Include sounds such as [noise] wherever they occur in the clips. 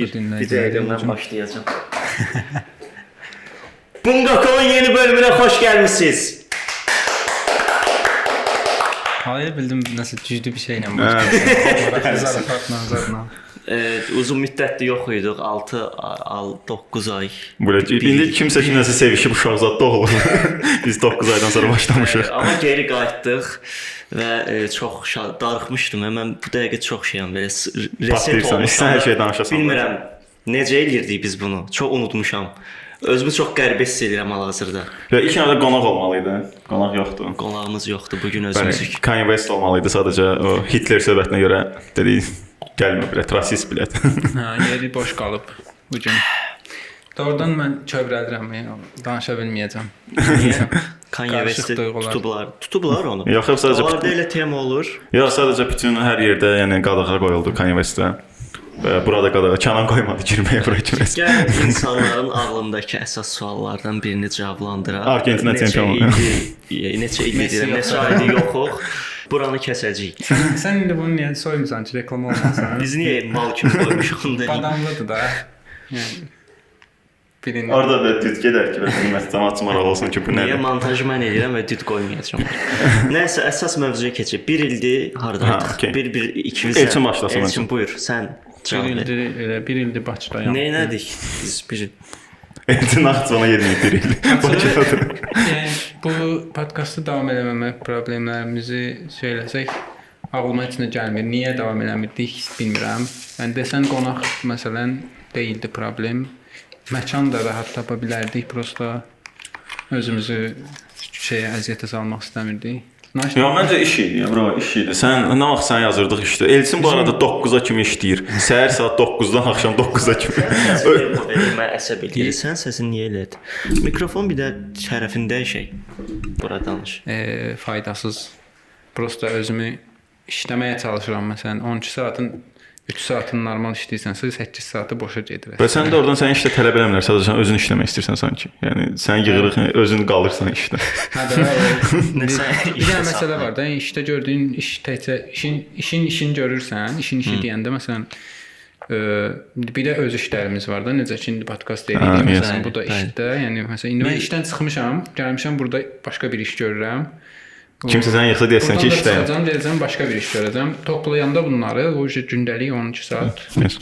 Bir, dəqiqədən başlayacağım. [laughs] Bungakov'un yeni bölümüne hoş gelmişsiniz. Hayır bildim nasıl cüzdü bir şeyle. Hə. başladı. Ee, uzun müddətdir yox idik. 6 al 9 ay. Böyle indi kimsə ki nəsə sevişib uşaq zad doğulur. [laughs] Biz 9 aydan sonra başlamışıq. Ee, amma geri qayıtdıq və e, çox darıxmışdım. Mən bu dəqiqə çox şeyəm belə reset olmuşam. hər şey danışasan. Bilmirəm necə eləyirdik biz bunu. Çox unutmuşam. Özümü çox qəribə hiss edirəm hal-hazırda. Ya ilk növbədə qonaq olmalı idi. Qonaq yoxdur. Qonağımız yoxdur bu gün Bəli, özümüzük. Kanye West olmalı idi sadəcə o Hitler söhbətinə görə dedi gəlmə bilət, rasist bilət. Ha, [laughs] yeri boş qalıb bu gün. Doğrudan mən kövrəlirəm, yəni danışa bilməyəcəm. [laughs] Kanye Qarışıq West'i tutublar. Tutublar onu. Yox, yox, sadəcə Onlarda elə tema olur. Yox, sadəcə bütün hər yerdə, yəni qadağa qoyuldu Kanye West-ə. Və burada qadağa Kənan qoymadı girməyə bura kimi. Gəl insanların ağlındakı əsas suallardan birini cavablandıraq. Argentina Neçə çempionu. ildir- Neçə ildir neçə aydır yoxuq. Buranı kəsəcəyik. Sən indi bunu niyə soymusan [laughs] ki, reklam olmasın? Biz niyə mal kimi qoymuşuq onu deyim. Badamlıdır da. Yəni birini Orada da düz gedər ki, bilməz cəmaət maraqlı olsun ki, bu Niyə nədir? montajı mən edirəm və düt qoymayacağam. [laughs] Nəysə, əsas mövzuya keçək. 1 ildir Ha, hardaydıq? okey. 1 1 2 Elçin başlasın Elçin buyur, sən bir cavab ver. ildir, elə bir ildir Bakıdayam. Nə elədik? Biz bir Elçin Naxçıvana bir il. Bakıdadır. Yəni bu podkastı davam eləməmək problemlərimizi söyləsək ağlıma heç nə gəlmir. Niyə davam eləmirdik bilmirəm. Yəni desən qonaq məsələn deyildi problem. Məkan da rahat tapa bilərdik, prosta özümüzü şeyə əziyyətə salmaq istəmirdik. Yox, məncə iş idi, bro, iş idi. Sən nə vaxt sən yazırdıq işdə. Elçin bu arada 9-a kimi işləyir. Səhər saat 9-dan axşam 9-a kimi. Mən əsəb eləyir. Sən səsini niyə elədin? Mikrofon bir də tərəfində şey. Bura danış. e, faydasız. Prosta özümü işləməyə çalışıram məsələn 12 saatın 3 saatın normal işləyirsənsə 8 saatı boşa gedir. Və sən də oradan sən işdə tələb eləmirlər, sadəcə sən özün işləmək istəyirsən sanki. Yəni sən yığırıq, özün qalırsan işdə. Hə də [laughs] bir dənə məsələ var da, yəni işdə gördüyün iş təkcə işin işin işin görürsən, işin işi deyəndə məsələn ə, bir də öz işlərimiz var da, necə ki indi podkast yes. məsələn bu da işdə, yəni məsələn indi mən işdən çıxmışam, gəlmişəm burada başqa bir iş görürəm. Kimsə səni yıxsa deyəsən ki, işdəyəm. çıxacağam, deyəcəm başqa bir iş görəcəm. Toplayanda bunları o işte gündəlik 12 saat. Yes.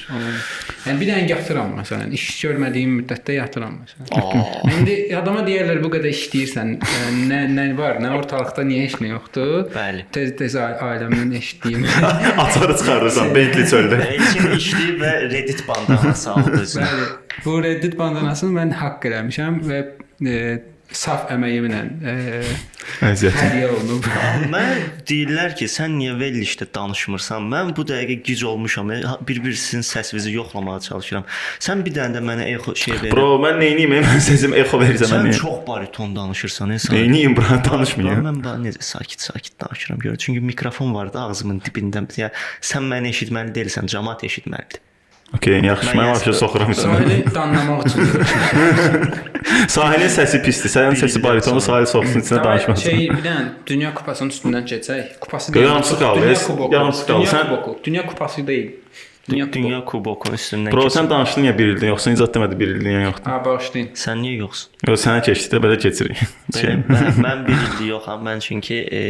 Yəni bir dənə yatıram məsələn. İş görmədiyim müddətdə yatıram məsələn. İndi adama deyirlər bu qədər işləyirsən, ə, nə nə var, nə ortalıqda niyə heç nə yoxdur? Bəli. Tez tez a- ailəmdən eşitdiyim. Açarı [laughs] çıxardırsan Bentley çöldə. Elçin işləyib və Reddit bandanası [laughs] aldı. Bəli. Bu Reddit bandanasını mən haqq eləmişəm və e, saf əməyimlə e, Əziyyət. hədiyyə olunub. [laughs] Mən deyirlər ki, sən niyə verilişdə danışmırsan? Mən bu dəqiqə gic olmuşam. e, Bir-birisinin səsinizi yoxlamağa çalışıram. Sən bir dənə də mənə echo şey ver. Bro, mən nə edeyim? Mən səsim exo verirsən sən mən. çox bariton danışırsan, e, sən. Neyniyim bro, danışmayım. Mən bax necə sakit-sakit danışıram görə. Çünki mikrofon var da ağzımın dibində. Ya sən məni eşitməli deyilsən, cəmaət eşitməlidir. Okay, yaxşı, Mən vəbsə soxuram içinə. Sahili danlamaq üçün. [laughs] Sahilin səsi pisdir. Sənin səsi baritonu sahil soxsun içinə danışmasın. Şey bir dənə dünya kupasının üstündən keçək. Kupası Yo, yarımsı qaldı, kuboku. yarımsı qaldı. Dünya Sən- kuboku. Dünya kupası deyil. Dünya Dünya kubokun üstündən Bro, sən danışdın ya bir ildən, yoxsa icad demədi bir ildən yoxdur. Ha bağışlayın. Sən niyə yoxsun? Yox, sənə keçdi də belə keçirik. Şey, Mən, mən, mən bir ildir yoxam. Mən çünki e,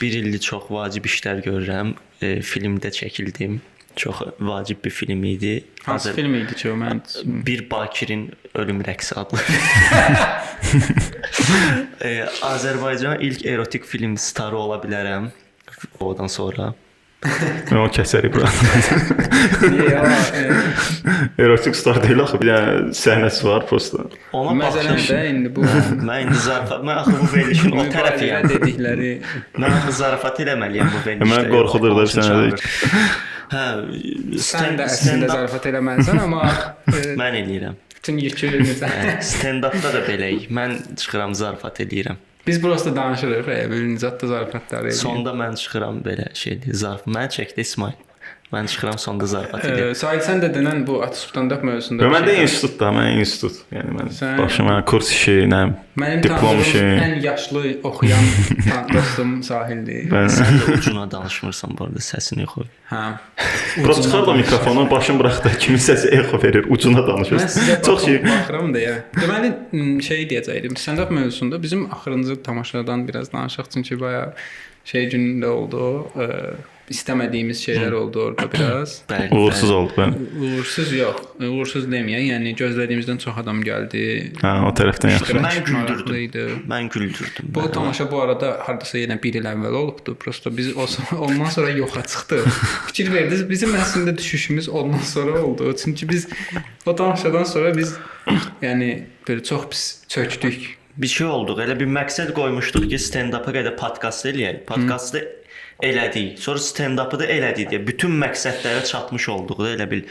bir ildir çox vacib işlər görürəm. E, filmdə çəkildim. Çox vacib bir film idi. Hansı Azər- film idi ki mən [laughs] Bir Bakirin ölüm rəqsi adlı. [laughs] e, Azərbaycan ilk erotik film starı ola bilərəm. Odan sonra. Mən o kəsərik bura. Erotik star deyil axı, bir dənə səhnəsi var prosta. Ona məsələn də indi bu Mən indi zarafat, mən axı bu verilişin o tərəfiyəm. dedikləri Mən axı zarafat eləməliyəm bu verilişdə. Mən qorxudur da bir sənə. Hə, sən də əslində zarafat eləməlisən, amma mən eləyirəm. bütün yükü necə? Stand-upda da beləyik. Mən çıxıram zarafat eləyirəm. Biz prosta danışırıq, e, bir zətdə zarafatlar edirik. Sonda mən çıxıram belə şeydir, zarf. Mən çəkdi İsmail. Mən çıxıram sonda zarafat edirəm. Ə, Sahil sən də denən bu at stand-up mövzusunda. Mən də institutda, mən institut. Yəni mən Sən- başıma kurs işi, nə Mənim diplom işi. ən yaşlı oxuyan [laughs] dostum Sahildir. Mən Sən də ucuna danışmırsan bu arada səsini yox. Hə. Bura çıxar da mikrofonu, başım bırax da kimin səsi echo verir, ucuna Mən danışır. sizə [laughs] Çox şey. baxıram deyə. Deməli m, şey deyəcəydim. Stand-up mövzusunda bizim axırıncı tamaşadan biraz danışaq çünki baya şey günündə oldu. Ə, istəmədiyimiz şeylər oldu orada biraz. [clears throat] Bəli. Uğursuz oldu mən. Uğursuz yox. Uğursuz deməyək. Yəni gözlədiyimizdən çox adam gəldi. Hə, o tərəfdən yaxşı. Mən güldürdüm. Mən güldürdüm. Bu Mən- tamaşa bu arada hardasa yenə 1 il əvvəl olubdu. Prosta biz o [laughs] ondan sonra yoxa çıxdı. Fikir verdiniz, bizim əslində düşüşümüz ondan sonra oldu. Çünki biz o tamaşadan sonra biz yəni belə çox pis çökdük. bir şey olduq. Elə bir məqsəd qoymuşduq ki, stand-up-a qədər podkast eləyək. Podkastı elədik. Sonra stand-up-ı da elədik deyə bütün məqsədlərə çatmış olduq da elə bil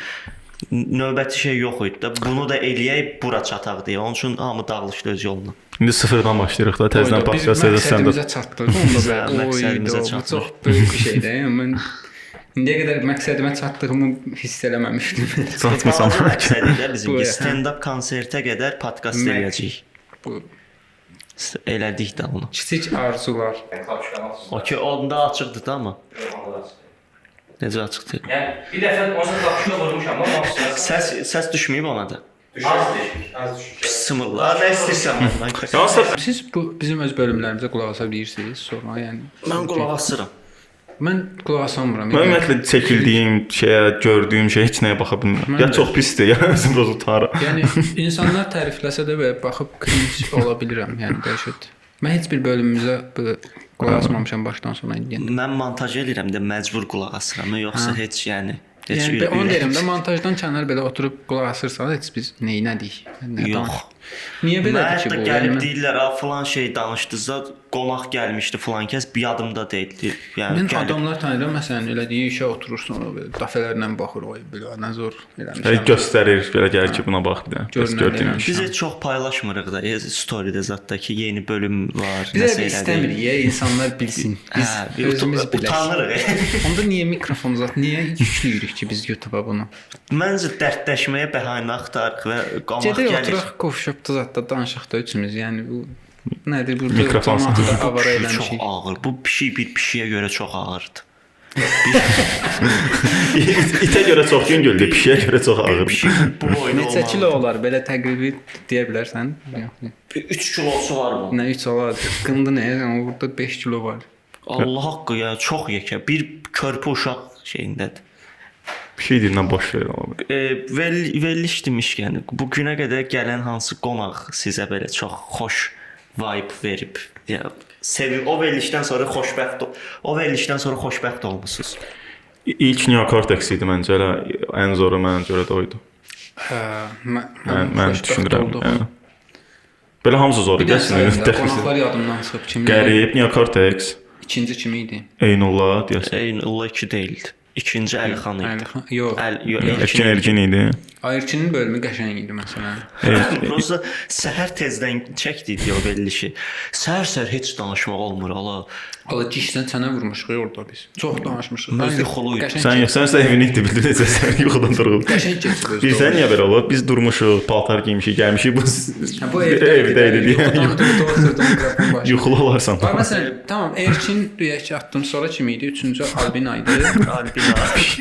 növbəti şey yox idi da. Bunu da eləyək, bura çataq deyə. Onun üçün hamı dağılışdı öz yoluna. İndi sıfırdan başlayırıq da, təzədən Biz podkast edəsən də. məqsədimizə çatdıq. Onda [laughs] belə məqsədimizə çatdıq. çox böyük bir şeydir. Yəni mən indiyə qədər məqsədimə çatdığımı hiss eləməmişdim. Çatmısan. Balaca məqsəd idi Bu, bizimki. Stand-up konsertə qədər podkast eləyəcəyik. Bu Elədik də onu. kiçik arzular. Okey, onda açıqdır da amma. Necə açıqdır? Yəni bir dəfə onu qapışına vurmuşam amma Səs səs düşməyib ona da. az düşmüş, az düşmüş. Sımırlar. Nə istəyirsən məndən. Hansısa Siz bu bizim öz bölümlərimizə qulaq asa bilirsiniz sonra, yəni Mən qulaq asıram. Mən qulaq asamıram. Mən Yəni, ümumiyyətlə çəkildiyim şeyə, gördüyüm şeyə heç nəyə baxa bilmirəm. Ya çox pisdir, ya [laughs] özüm biraz utanıram. yəni [laughs] insanlar tərifləsə də belə baxıb cringe ola bilirəm, yəni dəhşət. Mən heç bir bölümümüzə belə qulaq asmamışam başdan sona indiyə. Mən montaj eləyirəm də məcbur qulaq asıram, yoxsa heç yəni heç Yəni onu deyirəm də montajdan kənar belə oturub qulaq asırsanız heç biz neynədik? Nə yox. danış- Niyə belədir ki hətta bu? gəlib Yəni, deyirlər, "A filan şey danışdınızsa, qonaq gəlmişdi filan kəs, bir yadımda deyildi." Yəni Mən gəlib- adamlar tanıyıram, məsələn, elədiyi işə oturur sonra belə dəfələrlə baxır, oy belə nə zor Hey, eləmişəm. göstərir, belə gəlir ki, buna bax deyə. Bəs Görünən gördüyüm yəni. iş. Biz heç çox paylaşmırıq da, e, story-də zətdə ki, yeni bölüm var, Biz nəsə də elədik. istəmirik, insanlar bilsin. Biz Hə, özümüz utanırıq. [laughs] Onda niyə mikrofon zat, niyə yükləyirik ki biz YouTube-a bunu? Məncə dərdləşməyə bəhanə axtarırıq və qonaq Gedək gəlir. Oturaq coffee-shopda zətdə danışaq da üçümüz. Yəni bu nədir burada Mikrofon avara pişik çox eləmişik. ağır. Bu pişik bir pişiyə görə çox ağırdır. [laughs] İtə görə çox yüngüldür, pişiyə görə çox ağır. Pişik bu boyda Neçə kilo olar? Belə təqribi deyə bilərsən? Yox. 3 kilosu var bu. Nə 3 olar? Qındı nə? Yəni burada 5 kilo var. Allah haqqı ya çox yekə. Bir körpə uşaq şeyindədir. Bir şey deyirəm boş ver amma. E, vel veriliş demişkən, bu günə qədər gələn hansı qonaq sizə belə çox xoş vibe verib? Ya sevib o verilişdən sonra xoşbəxt o verilişdən sonra xoşbəxt olmusunuz. İlk New Cortex idi məncə elə ən zoru mənə görə də oydu. Hə, mən Mən mən düşünürəm. Yəni. Belə hamısı zor idi də əslində. qonaqlar yadımdan çıxıb kim? Qərib, New Cortex, İkinci kim idi? Eynullah deyəsən. Eyni Allah 2 deyildi. İkinci Əlixan idi. Əlixan. Yox. Əl, yox, Erkin Erkin idi. Ayırçının bölümü qəşəng idi məsələn. Prosta səhər tezdən çəkdik o verilişi. Səhər-səhər heç danışmaq olmur ala. Ala cişdən sənə vurmuşuq orada biz. Çox danışmışıq. Mən yuxulu idim. Sən yox, sən itdi bildin necə sən yuxudan durub. Qəşəng özü. Bilsən niyə belə olur? Biz durmuşuq, paltar geymişik, gəlmişik bu Hə, bu evdə idi. Yuxulu olarsan. Məsələn, tamam, Erkin deyək ki, atdım, sonra kim idi? Üçüncü Albina idi. Albina.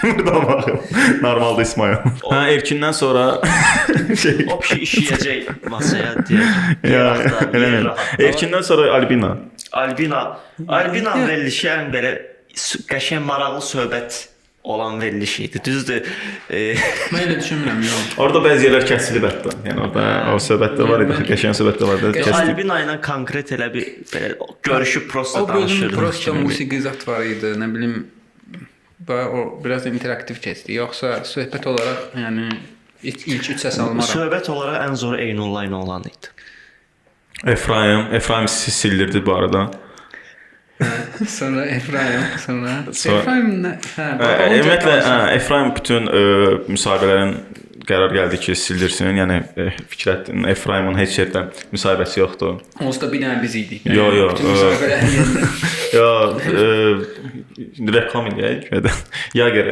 Burada baxın. Normalda İsmail. Hə, Erkindən sonra şey O pişik işləyəcək masaya deyə. ya Yeraqda, elə yeraqda. Erkindən sonra Albina. Albina. Albina verilişi ən belə qəşəng maraqlı söhbət olan veriliş idi. Düzdür? E, Mən elə düşünmürəm, yox. Orada bəzi yerlər kəsilib hətta. Yəni orada o söhbətlər var idi, qəşəng söhbətlər var idi, kəsilib. Albina ilə konkret elə bir belə görüşüb prosta O bölüm prosta musiqi zat var idi, nə bilim və o biraz interaktiv keçdi. Yoxsa söhbət olaraq, yəni ilk, ilk üç səs almaram. Söhbət olaraq ən zoru Eynullah ilə olan idi. Efraim, Efraim sizi sildirdi bu arada. [laughs] sonra Efraim, sonra Sonra- Efraim nə? Hə, Hə, Ümumiyyətlə, hə, Efraim bütün ə, müsahibələrin qərar gəldi ki, sildirsin. Yəni ə, Fikrətdin Efraimin heç yerdə müsahibəsi yoxdur. Onsuz da bir dənə biz idik. Yo, yo, bütün [laughs] [laughs] indi reklam eləyək gedən. Yager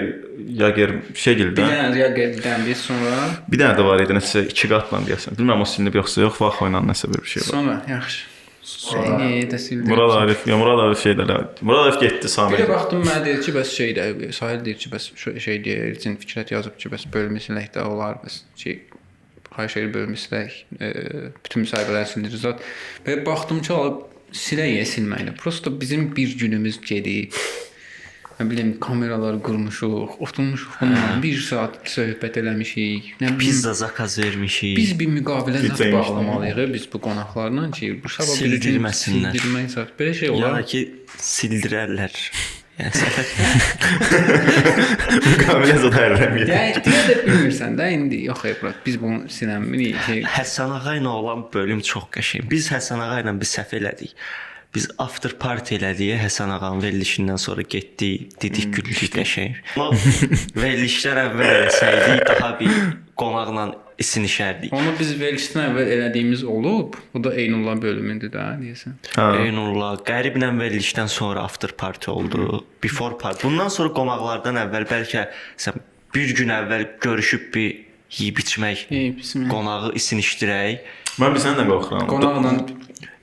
Yager şey Bir dənə ya qəlbdən bir sonra Bir dənə də var idi, nəsə 2 qatla deyəsən. Bilmirəm o silinib yoxsa yox, vaxt ilə nəsə bir şey var. sonra yaxşı. Səni də sildim. Murad Arif, ya Murad Arif şey də. Murad Arif getdi Bir Samir. də baxdım mənə deyir ki, bəs şey də Sahil deyir ki, bəs şu şey deyir, Elçin Fikrət yazıb ki, bəs bölmüsülək də olar, bəs şey xahiş edir bölmüsülək, e, bütün müsahibələri sildirir zat. Və baxdım ki, alıb siləyə silməklə. Prosta bizim bir günümüz gedib. Nə bilim, kameralar qurmuşuq, oturmuşuq bununla 1 saat söhbət eləmişik. Nə bilim, Pizza zakaz vermişik. Biz bir müqavilə zət bağlamalıyıq biz bu qonaqlarla ki, bu gün Sildirməsinlər. sildirmək zət. Belə şey olar. da ki sildirərlər. Yəni Kamil zət hərrəmir. Yəni deyə də bilmirsən də indi yox Ebrat biz bunu sinəmirik ki Həsən ağa ilə olan bölüm çox qəşəng. Biz Həsən ağa ilə bir səhv elədik. Biz after party elədik. Həsən ağanın verilişindən sonra getdik, dedik güldük qəşəng. Amma [laughs] verilişdən əvvəl eləsəydik daha bir qonaqla isinişərdik. onu biz verilişdən əvvəl elədiyimiz olub. Bu da Eynullah bölümüdür də deyəsən. Eynullah qəriblə verilişdən sonra after party oldu. Before party. Bundan sonra qonaqlardan əvvəl bəlkə sən bir gün əvvəl görüşüb bir yeyib içmək, Ey bismillah. qonağı isinişdirək. Mən bir səndən qorxuram. Qonaqla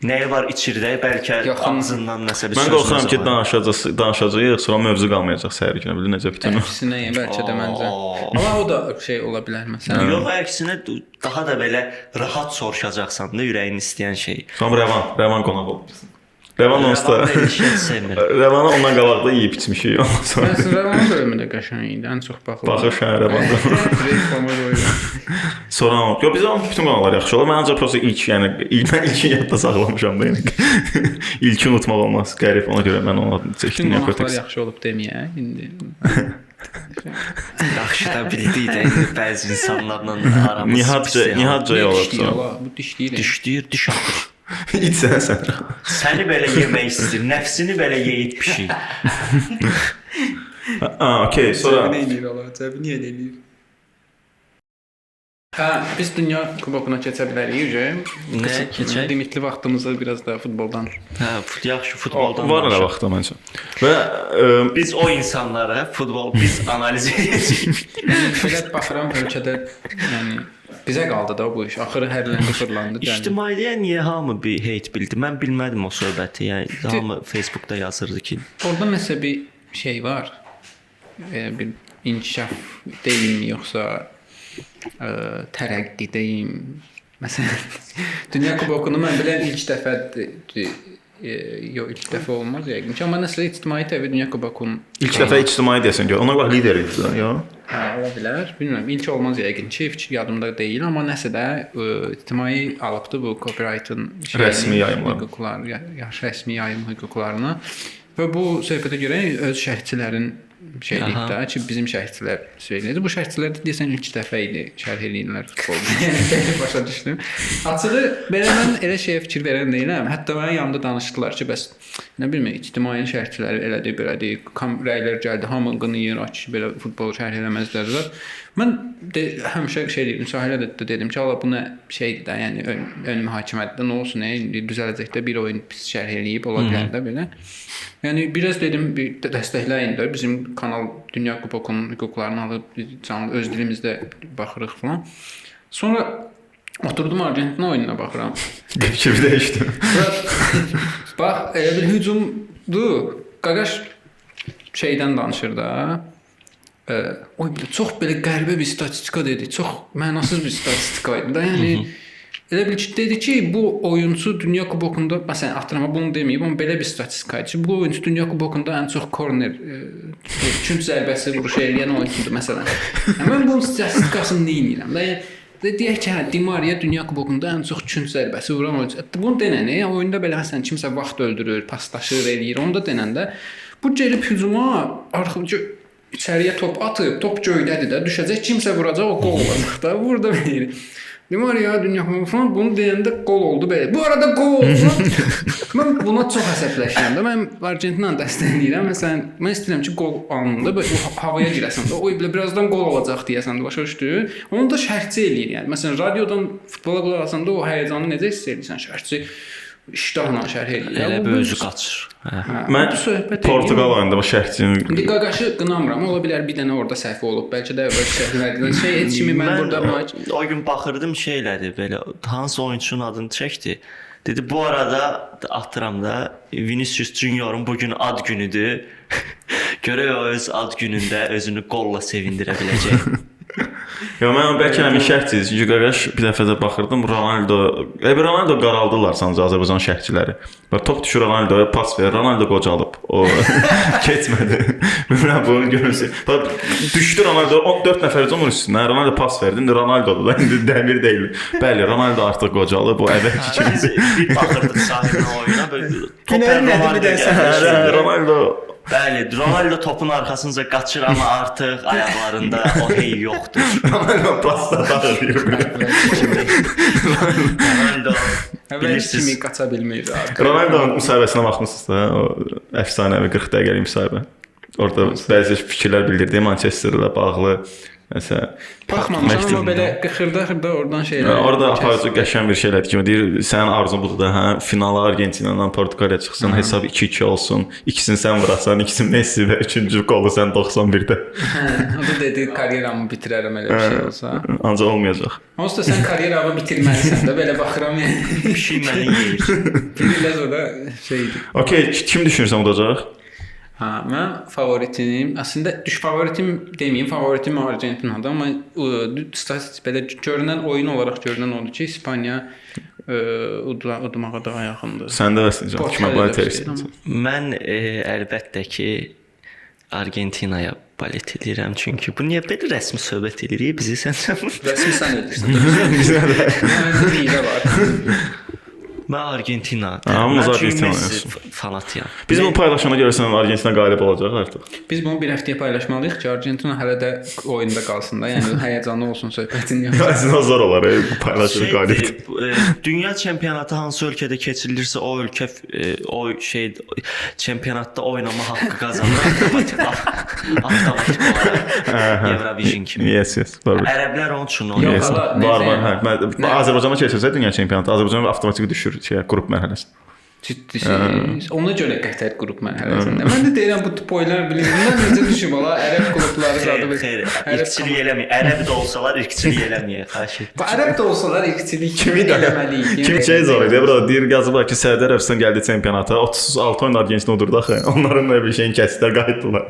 Nəyi var içirdək, bəlkə Yaxın- ağzından nəsə bir Mən qorxuram ki, danışacağıq, danışacağıq, sonra mövzu qalmayacaq səhər günü. Bildin necə bütün. əksinə bəlkə də məncə. Amma o da şey ola bilər məsələn. Yox, əksinə daha da belə rahat soruşacaqsan da ürəyin istəyən şeyi. Sonra Rəvan, Rəvan qonaq oldu. Rəvan onsuz da Verilişi sevmir. [laughs] Rəvanı ondan qabaqda yeyib içmişik. Ondan sonra Mən Rəvan bölümü də qəşəng idi. Ən çox baxılan. baxır şəhər [laughs] Rəvanda. Sonra yo biz onun bütün qonaqlar yaxşı olur. Mən ancaq prosta ilk, yəni ilk mən ilkin yadda saxlamışam da yəni. [laughs] İlki unutmaq olmaz. Qərib ona görə mən onu Bütün seçdim qonaqlar Narkotics. yaxşı olub deməyə indi. Yaxşı da bildik də indi bəzi insanlarla da aramız yəni. Dişləyir, olacaq. ala, Bu dişləyir. Dişləyir, diş atır. [laughs] İçsən sən. Səni belə yemək istəyir, nəfsini belə yeyib pişik. Ha, okey. Sonra eləyir ala, cəbi niyə eləyir? Hə, biz dünya kubokuna keçə bilərik, Nə, Qısa- keçək? Limitli vaxtımızı biraz da futboldan. Hə, fut yaxşı futboldan. var nə vaxtda məncə. Və ə, Biz o insanlara futbol biz analiz edəcəyik. Belə baxıram ölkədə, yəni bizə qaldı da bu iş. Axırı hərləndi, fırlandı. gəldi. İctimaiyyətə niyə hamı bir heyt bildi? Mən bilmədim o söhbəti. Yəni hamı Facebookda yazırdı ki, Orada nəsə bir şey var. E, bir inkişaf deyim yoxsa ə, tərəqqi deyim. Məsələn, [laughs] Dünya Kubokunu mən bilən ilk dəfədir. Yox, ilk dəfə olmaz yəqin ki, amma nəsə ictimai TV Dünya Kubokunu ilk dəfə ictimai deyəsən ki, ona bax lider idi ya. Hə, ola bilər. Bilmirəm, ilk olmaz yəqin ki, fikir yadımda deyil, amma nəsə də ə, ictimai alıbdı bu copyright-ın Rəsmi yayımlar. hüquqlar, ya, yaş rəsmi yayım hüquqlarını və bu söhbətə görə öz şərhçilərin şeylik də ki, bizim şərhçilər söyləyir. Bu şərhçilər də deyəsən ilk dəfə idi şərh eləyirlər futbolu. Başa düşdüm. Açığı belə mən elə şeyə fikir verən deyiləm. Hətta mənim yanımda danışdılar ki, bəs nə bilmə ictimai şərhçiləri elədi, belədi, rəylər gəldi, hamı qınayır, aç belə futbol şərh eləməzdilər. Mən də həmişə şey deyirəm, müsahilə də, dedim ki, Allah bu nə şeydir də, yəni ön, ön mühakimətdə nə olsun, nə indi düzələcək də bir oyun pis şərh eləyib ola bilər də belə. Yəni biraz dedim bir də dəstəkləyin də bizim kanal Dünya Kubokunun hüquqlarını alıb canlı öz dilimizdə baxırıq falan. Sonra oturdum Argentina oyununa baxıram. Fikir dəyişdim. Bax elə bir hücumdur. Qaqaş şeydən danışır da. Ə, oy belə çox belə qəribə bir statistika dedi. Çox mənasız bir statistika idi da. Yəni elə bil ki, dedi ki, bu oyunçu Dünya Kubokunda, məsələn, atıram bunu deməyib, amma belə bir statistika idi ki, bu oyunçu Dünya Kubokunda ən çox korner, ə, künc zərbəsi vuruş eləyən oyunçudur məsələn. Yəni, mən bunun statistikasını nə edirəm? Da yəni deyək ki, hə, Di Maria Dünya Kubokunda ən çox künc zərbəsi vuran oyunçu. Bunu denəni, yəni oyunda belə məsələn kimsə vaxt öldürür, paslaşır, eləyir. Onda denəndə bu gəlib hücuma arxıcı içəriyə top atıb, top göydədir də, düşəcək, kimsə vuracaq, o qol olacaq da. Burada belə. Di Maria Dünya falan bunu deyəndə qol oldu belə. Bu arada qol oldu. [laughs] mən buna çox əsəbləşirəm də. Mən Argentinanı dəstəkləyirəm. Məsələn, mən istəyirəm ki, qol anında belə o havaya girəsən də. Oy belə birazdan qol olacaq deyəsən də, başa düşdü? Onu da şərhçi eləyir yəni. Məsələn, radiodan futbola qulaq asanda o həyəcanı necə hiss edirsən şərhçi? İştahla şərh edir. Elə Bu- bir özü qaçır. Hə. Hə, Mən bu söhbət Portuqal oyunda bu şərhçinin İndi qaqaşı qınamıram. Ola bilər bir dənə orada səhv olub. Bəlkə də əvvəl şərhlədilər. Şey heç kimi mən burada maç o, gün baxırdım şey elədi belə hansı oyunçunun adını çəkdi. Dedi bu arada atıram da Vinicius Junior'un bugün ad günüdür. Görək o öz ad günündə özünü qolla sevindirə biləcək. [laughs] Ya mən bəlkə həmin şərhçidir. Çünki qaqaş bir dəfə də baxırdım Ronaldo, e Ronaldo qaraldılar sanca Azərbaycan şərhçiləri. Və top düşür Ronaldoya pas verir. Ronaldo qocalıb. O [laughs] keçmədi. Bilmirəm bunun görünsü. Bax düşdü Ronaldo 14 nəfər onun üstünə. Ronaldo pas verdi. İndi Ronaldodur da. İndi [laughs] dəmir deyil. Bəli, Ronaldo artıq qocalıb. O əvvəlki kimi. Biz bir baxırdıq sahibinə oyuna belə top Ronaldo bir də sən- gəlmiş. Hə, Ronaldo Bəli, Ronaldo topun arxasınca qaçır amma artıq ayaqlarında o hey yoxdur. [laughs] Ronaldo pasta dağılır. Ronaldo bilirsiniz kimi qaça bilmir artıq. Ronaldo'nun müsahibəsinə baxmısınızsa, o əfsanəvi 40 dəqiqəlik müsahibə. Orada bəzi fikirlər bildirdi Manchesterlə bağlı. Məsələn, Baxmamışam amma məktubunda. belə qıxırda-xırda oradan şeylər. Hə, Orada aparıcı qəşəng bir şeylər kimi deyir, sənin arzun budur da, hə, finala Argentina ilə Portuqaliya çıxsın, hesab 2-2 olsun, ikisini sən vurasan, ikisini Messi və üçüncü qolu sən 91-də. Hə, o da dedi karyeramı bitirərəm elə bir şey olsa. Ancaq olmayacaq. Onsuz da sən karyeramı bitirməlisən də belə baxıram yəni. pişik məni yeyir. Bir ilə sonra şeydir. Okay, kim düşünürsən udacaq? Hə, mən favoritim, əslində düş favoritim deməyim, favoritim Argentinadır, amma ə, statistik belə görünən oyun olaraq görünən odur ki, İspaniya ə, udla, udmağa daha yaxındır. Kimə Portuqaliya balet da bir şey, edirsən? Mən e, əlbəttə ki Argentinaya balet edirəm çünki bu niyə belə rəsmi söhbət edirik bizi sən Rəsmi sən [laughs] edirsən. Məndə hiylə var. Mən Argentina. Mən Argentina oynuyorsun. f- fanatıyam. Biz bunu paylaşana görəsən Argentina qalib olacaq artıq. Biz bunu bir həftəyə paylaşmalıyıq ki, Argentina hələ də oyunda qalsın da, yəni həyəcanlı olsun söhbətin. Əslində zor olar, paylaşır qalib. Dünya çempionatı hansı ölkədə keçirilirsə o ölkə e, o şey çempionatda oynama haqqı qazanır avtomatik olaraq Eurovision kimi. Yes, yes. Ərəblər onun üçün oynayır. Var, var, hə. Mən Azərbaycana keçirsə dünya çempionatı, Azərbaycan avtomatik düşür şey, qrup mərhələsinə. Ciddisiz. Ona görə Qətər qrup mərhələsində. Mən də deyirəm bu bilir. Mən necə düşüm ala ərəb qrupları zadı Xeyr, xeyr. İrqçilik eləməyin. Ərəb də olsalar irqçilik eləməyin. Xahiş edirəm. Bu ərəb də olsalar irqçilik kimi eləməliyik. Yəni- Kim şey zor idi, bro, deyir yazıblar ki, Səudiyyə Ərəbistan gəldi çempionata, 36 oyun Argentina udurdu axı. Onların da bir şeyin kəsdilər, qayıtdılar.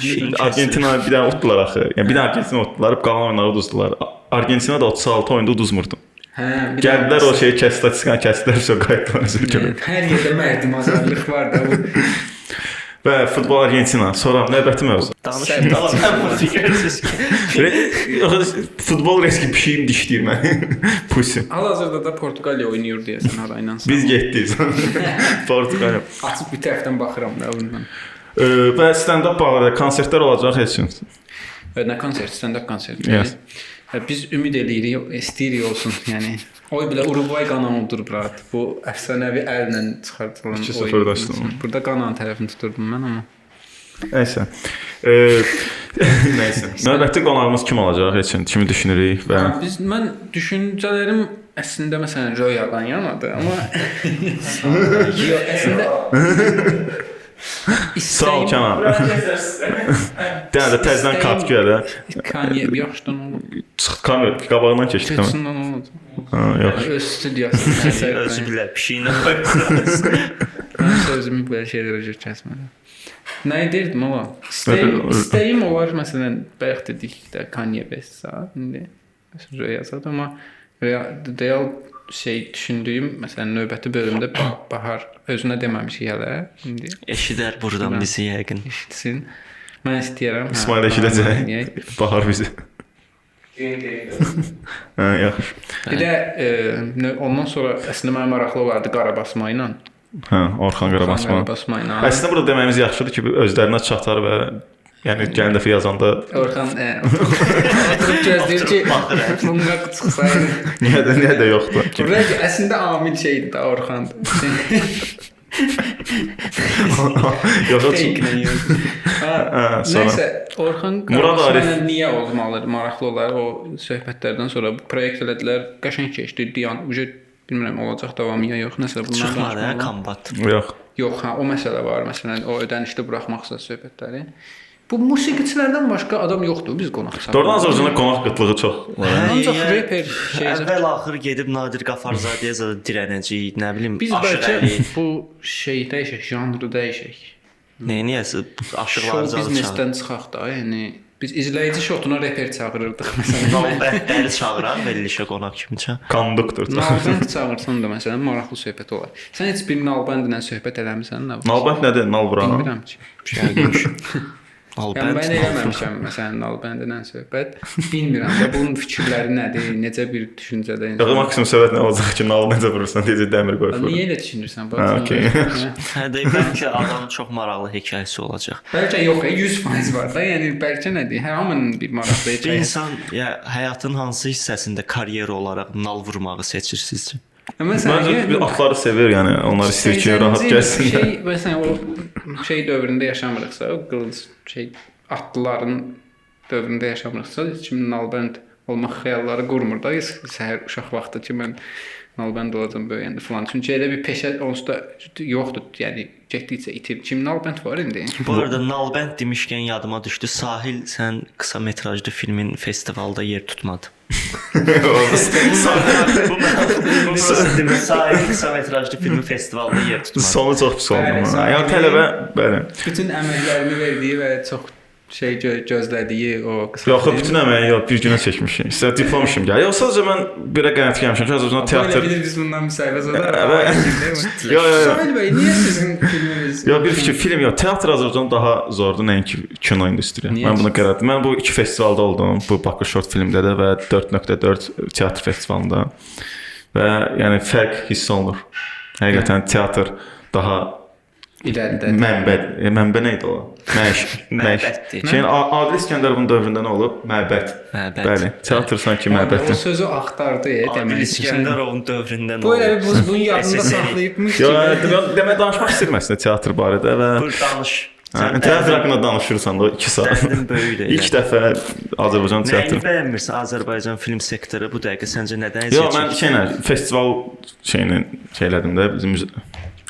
Şey, Argentina bir dənə utdular axı. Yəni bir dənə Argentina utdular, qalan oyunları uduzdular. Argentina da 36 oyunda uduzmurdu. Hə, Gəldilər o şeyi kəs statistikanı kəsdilər, sonra qayıtdılar özürkələ. Hər yerdə mərdimazarlıq var da bu. Və futbol Argentina, sonra növbəti mövzu. Danışın da mən bunu fikirsiz ki. Futbol reski pişiyim dişləyir məni. Pusi. Hal-hazırda da Portuqaliya oynayır deyəsən harayla. Biz getdik. Portuqaliya. açıb bir tərəfdən baxıram da bundan. Və stand-up barədə konsertlər olacaq heç kim. Və Nə konsert, stand-up konserti. Yes. Biz ümid eləyirik, istəyirik olsun. Yəni oy belə Uruguay qanağıdır brat. Bu əfsanəvi əllə çıxardılan 2-0 oyun. daşdın. Burada qanan tərəfini tuturdum mən amma. Nəysə. Ee, [laughs] nəysə. Növbəti qonağımız kim olacaq heç kim? Kimi düşünürük və Hə, Biz mən düşüncələrim əslində məsələn Royadan yanadır, amma [laughs] yox, əslində [laughs] [laughs] Sağ ol Kənan. Dənə də təzədən kat gələ. Kanye yaxşıdan olur. Çıx kamera qabağından keçdik tamam. Keçindən olur. Ha, yox. Öz studiyası. Özü bilər pişiyinə qoyur. Mən sözümü belə şeylərə görə kəsmədim. Nə edirdim ola? İstəyim, istəyim olar məsələn, bayaq dedik də Kanye West saat indi. Məsələn, yazad amma real, real şey düşündüyüm məsələn növbəti bölümdə [coughs] Bahar özünə deməmişik hələ indi Eşidər burdan bizi yəqin. eşitsin. Mən istəyirəm. hə, İsmail Bahar eşidəcək. Bahar bizi. [laughs] Ha, yaxşı. Bir də e, ondan sonra əslində mənə maraqlı olardı qarabasma ilə. Hə, Orxan Qarabasma. Qarabasma ilə. Əslində burada deməyimiz yaxşıdır ki, özlərinə çatar və yəni gələn dəfə yazanda Orxan oturub gözləyir ki, bununla çıxsaydı. niyə də niyə də yoxdur. Buraya əslində amil şeydir də Orxan. Yox. Hə, Nəysə, Orxan Murad Arif- niyə olmalıdır? Maraqlı olar o söhbətlərdən sonra bu proyekt elədilər, qəşəng keçdi. Diyan, uje bilmirəm olacaq davamı ya yox, nəsə hə danışmalı. kombat. Yox. Yox, ha, o məsələ var, məsələn, o ödənişli buraxmaqsa söhbətləri. Bu musiqiçilərdən başqa adam yoxdur biz qonaq çağırırıq. Doğrudan Azərbaycanda qonaq qıtlığı çox. var. Hə, ancaq Yəni, reper şey Əvvəl axır gedib Nadir Qafarzadəyə zədə dirənəcək, nə bilim, biz bəlkə bu şey dəyişək, janrı dəyişək. Neyniyəsə aşıqlar Show zadı çağır. biznesdən çıxaq da, yəni biz izləyici şotuna reper çağırırdıq [laughs] məsələn. Nalbətləri çağıran verilişə qonaq kimi çağır. Konduktor. Nalbənd çağırsan da məsələn maraqlı söhbət olar. Sən heç bir Nalbəndlə söhbət eləmisən nə? Nalbənd nədir? Nalbura. Bilmirəm ki. [laughs] Yəqin. Yəni mən eləməmişəm məsələn Nalbəndlə söhbət. Bilmirəm də bunun fikirləri nədir, necə bir düşüncədə Yox, insan. maksimum səbət nə olacaq ki, nalı necə vurursan, deyəcək dəmir qoy. fırla. Niyə elə düşünürsən? Ha, okey. Hə də bəlkə adamın çox maraqlı hekayəsi olacaq. Bəlkə yox, e, 100% var da. Yəni bəlkə nədir? Hər hamının bir maraqlı hekayəsi. insan ya həyatın hansı hissəsində karyer olaraq nal vurmağı seçir sizcə? Məsələn, Məncə bir atları sevir, yəni onlar istəyir ki, rahat 80-ci gəlsin. Şey, məsələn, o şey dövründə yaşamırıqsa, o qılınc şey atlıların dövründə yaşamırıqsa, heç kimin nalbənd olmaq xəyalları qurmur da. Səhər uşaq vaxtı ki, mən nalbənd olacağam böyüyəndə falan. Çünki elə bir peşə onsuz da yoxdur. Yəni getdikcə itir. Kim nalbənd var indi? Bu arada Nalbənd demişkən yadıma düşdü. Sahil sən qısa metrajlı filmin festivalda yer tutmadı. Bu bu demə Sahil qısa metrajlı filmin yer. Sonu çox pis oldu. Yəni tələbə, bəli. Bütün əməklərini verdiyi və çox şey gö gözlədiyi o qısa. Yox, bütün əməyi yox, bir günə çəkmişik. İstə diplom işim gəlir. Yox, sadəcə mən birə qənaət gəlmişəm ki, Azərbaycan teatr. bilir biz bundan müsahibə zadarıq. Yox, yox. Sahil bəy, niyə sizin filminiz? Yox, bir fikir, film yox. Teatr Azərbaycan daha zordur nəinki kino industriya. Mən buna qərar verdim. Mən bu iki festivalda oldum. Bu Bakı Short filmdə də və 4.4 teatr festivalında. Və yəni fərq hiss olunur. Həqiqətən teatr daha İləridə. mənbə, e, mənbə nə idi o? Məş, [laughs] məş. Şeyin Adil İskəndərovun dövründə nə olub? Məbəd. Məbəd. Bəli, teatr sanki O məbəddir. sözü axtardı Adil demək. İskəndərovun dövründən Bu elə bu bunun yadında [laughs] SSR. saxlayıbmış ki. demə, demə danışmaq istəyirəm əslində teatr barədə və Bu danış. Hə, teatr haqqında danışırsan da o 2 saat. [laughs] Böyükdür. İlk dəfə Azərbaycan Nəyi teatrı. bəyənmirsən Azərbaycan film sektoru bu dəqiqə səncə nədən Yox, mən şeylə festival şeyini şeylədim də bizim